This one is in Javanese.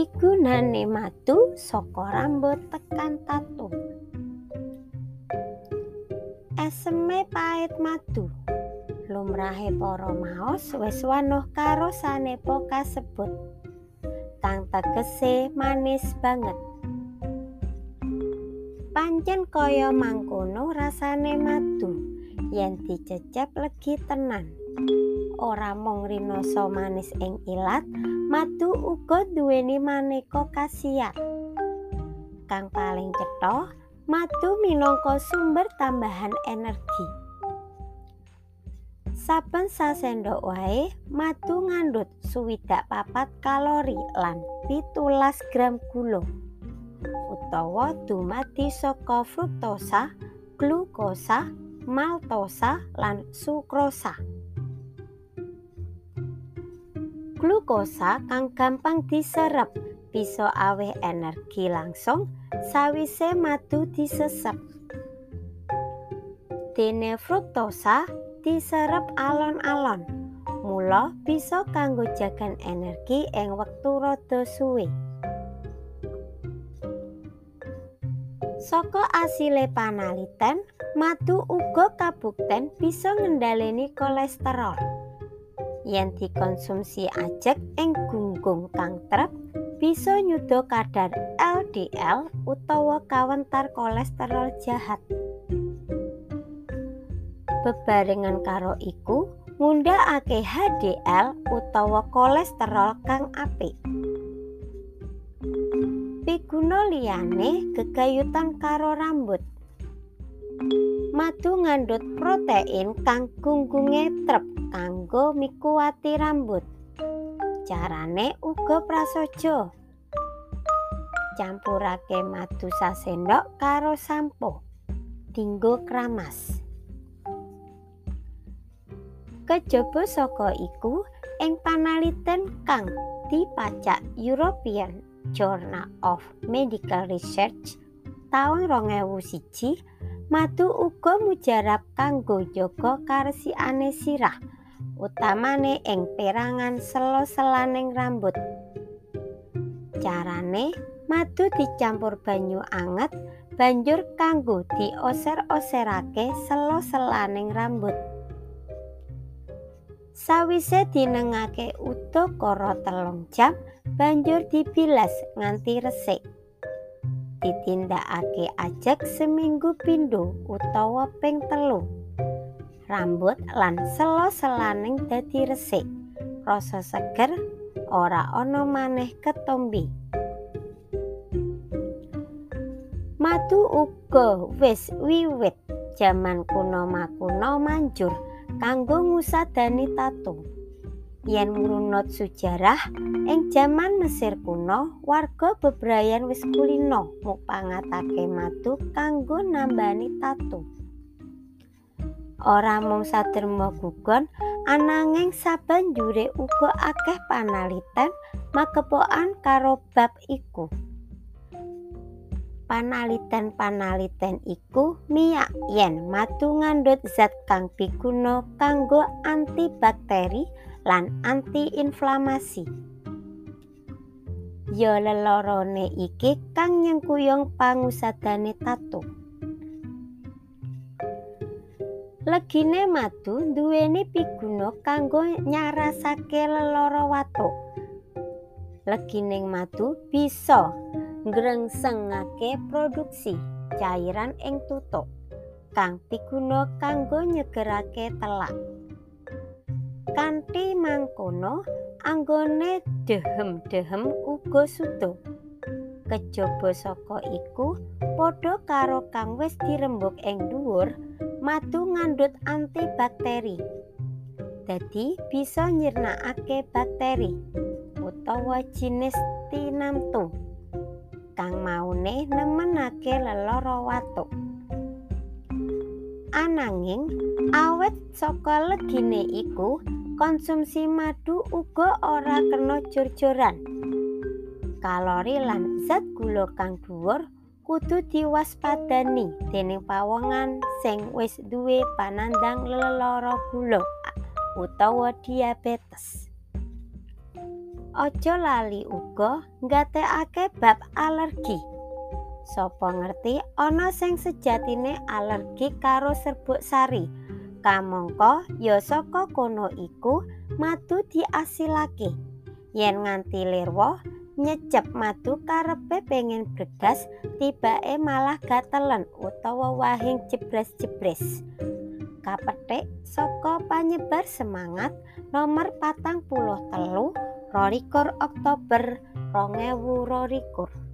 Pigunane madu saka rambut tekan tatu. Eseme pait madu. Lumrahe para maos wis wanuh karo sanepa kasebut. Kang tegese manis banget. Pancen kaya mangkono rasane madu yen dicecep legi tenan. Ora mung rinoso manis ing ilat, madu uga duweni maneka khasiat. Kang paling cetha, madu minangka sumber tambahan energi. Saben sasendok wae madu ngandhut suwidak papat kalori lan pitulas gram gula utawa dumadi saka fruktosa, glukosa, maltosa lan sukrosa. Glukosa kang gampang diserep bisa aweh energi langsung sawise madu disesep. Dene fruktosa diserep alon-alon. Mula bisa kanggo jagan energi ing wektu rada suwe. Saka asile panaliten, madu uga kabukten bisa ngendhaleni kolesterol. Yen dikonsumsi ajek ing gunggung kang trep bisa nyuda kadar LDL utawa kawentar kolesterol jahat. Bebarengan karo iku, ngundhakake HDL utawa kolesterol kang apik. Piguna liyane gegayutan karo rambut. Madu ngandhut protein kang gunggunge trep kanggo mikuwati rambut. Carane uga prasaja. Campurake madu sasendok karo sampo. Dinggo kramas. Kejaba saka iku ing panaliten kang dipacak European Journal of Medical Research taun 2001 madu uga mujarab kanggo jaga karesiane sirah utamane ing perangan selo-selaning rambut. Carane madu dicampur banyu anget banjur kanggo dioser-oserake selo-selaning rambut. Sawise dinengake utuh karo telung jam banjur dibilas nganti resik. Ditindakake ajek seminggu pindho utawa ping telu. rambut lan selo-selaning dadi resik. Rasa seger ora ana maneh ketombe. Madu uga wis wiwit jaman kuno makuno manjur kanggo ngusadani tato. Yen ngrunut sejarah ing jaman Mesir kuno, warga bebrayan wis kulino mupangatake madu kanggo nambani tato. ora mung saderma gugon ananging sabanjure uga akeh panaliten magepokan karo bab iku panaliten-panaliten iku miyak yen madu ngandhut zat kang piguna kanggo antibakteri lan antiinflamasi ya lelorone iki kang nyengkuyung pangusadane tato Legine madu duweni piguna kanggo nyarasake lelara watuk. Legining madu bisa ngrengsengake produksi cairan ing tutuk kang piguna kanggo nyegerake telak. Kanthi mangkono, anggone dehem-dehem uga sudo. Kejaba saka iku, padha karo kang wis dirembuk ing dhuwur, madu ngandhut antibakteri. Dadi bisa nyirnakake bakteri utawa jinis tinamtu kang maune nemenake lelara watuk. Ananging awet saka legine iku konsumsi madu uga ora kena jor-joran. Kalori lan zat gula kang dhuwur kudu diwaspadani dening pawongan sing wis duwe panandang lelara gula utawa diabetes. Ojo lali uga nggatekake bab alergi. Sopo ngerti ana sing sejatine alergi karo serbuk sari. Kamangka ya saka kono iku madu diasilake. Yen nganti lirwa, nyecep madu karepe pengen bregas, tibake malah gatelen utawa wahing jebres-jebres. Kapetik saka panyebar semangat nomor patang puluh telu rolikur Oktober 2022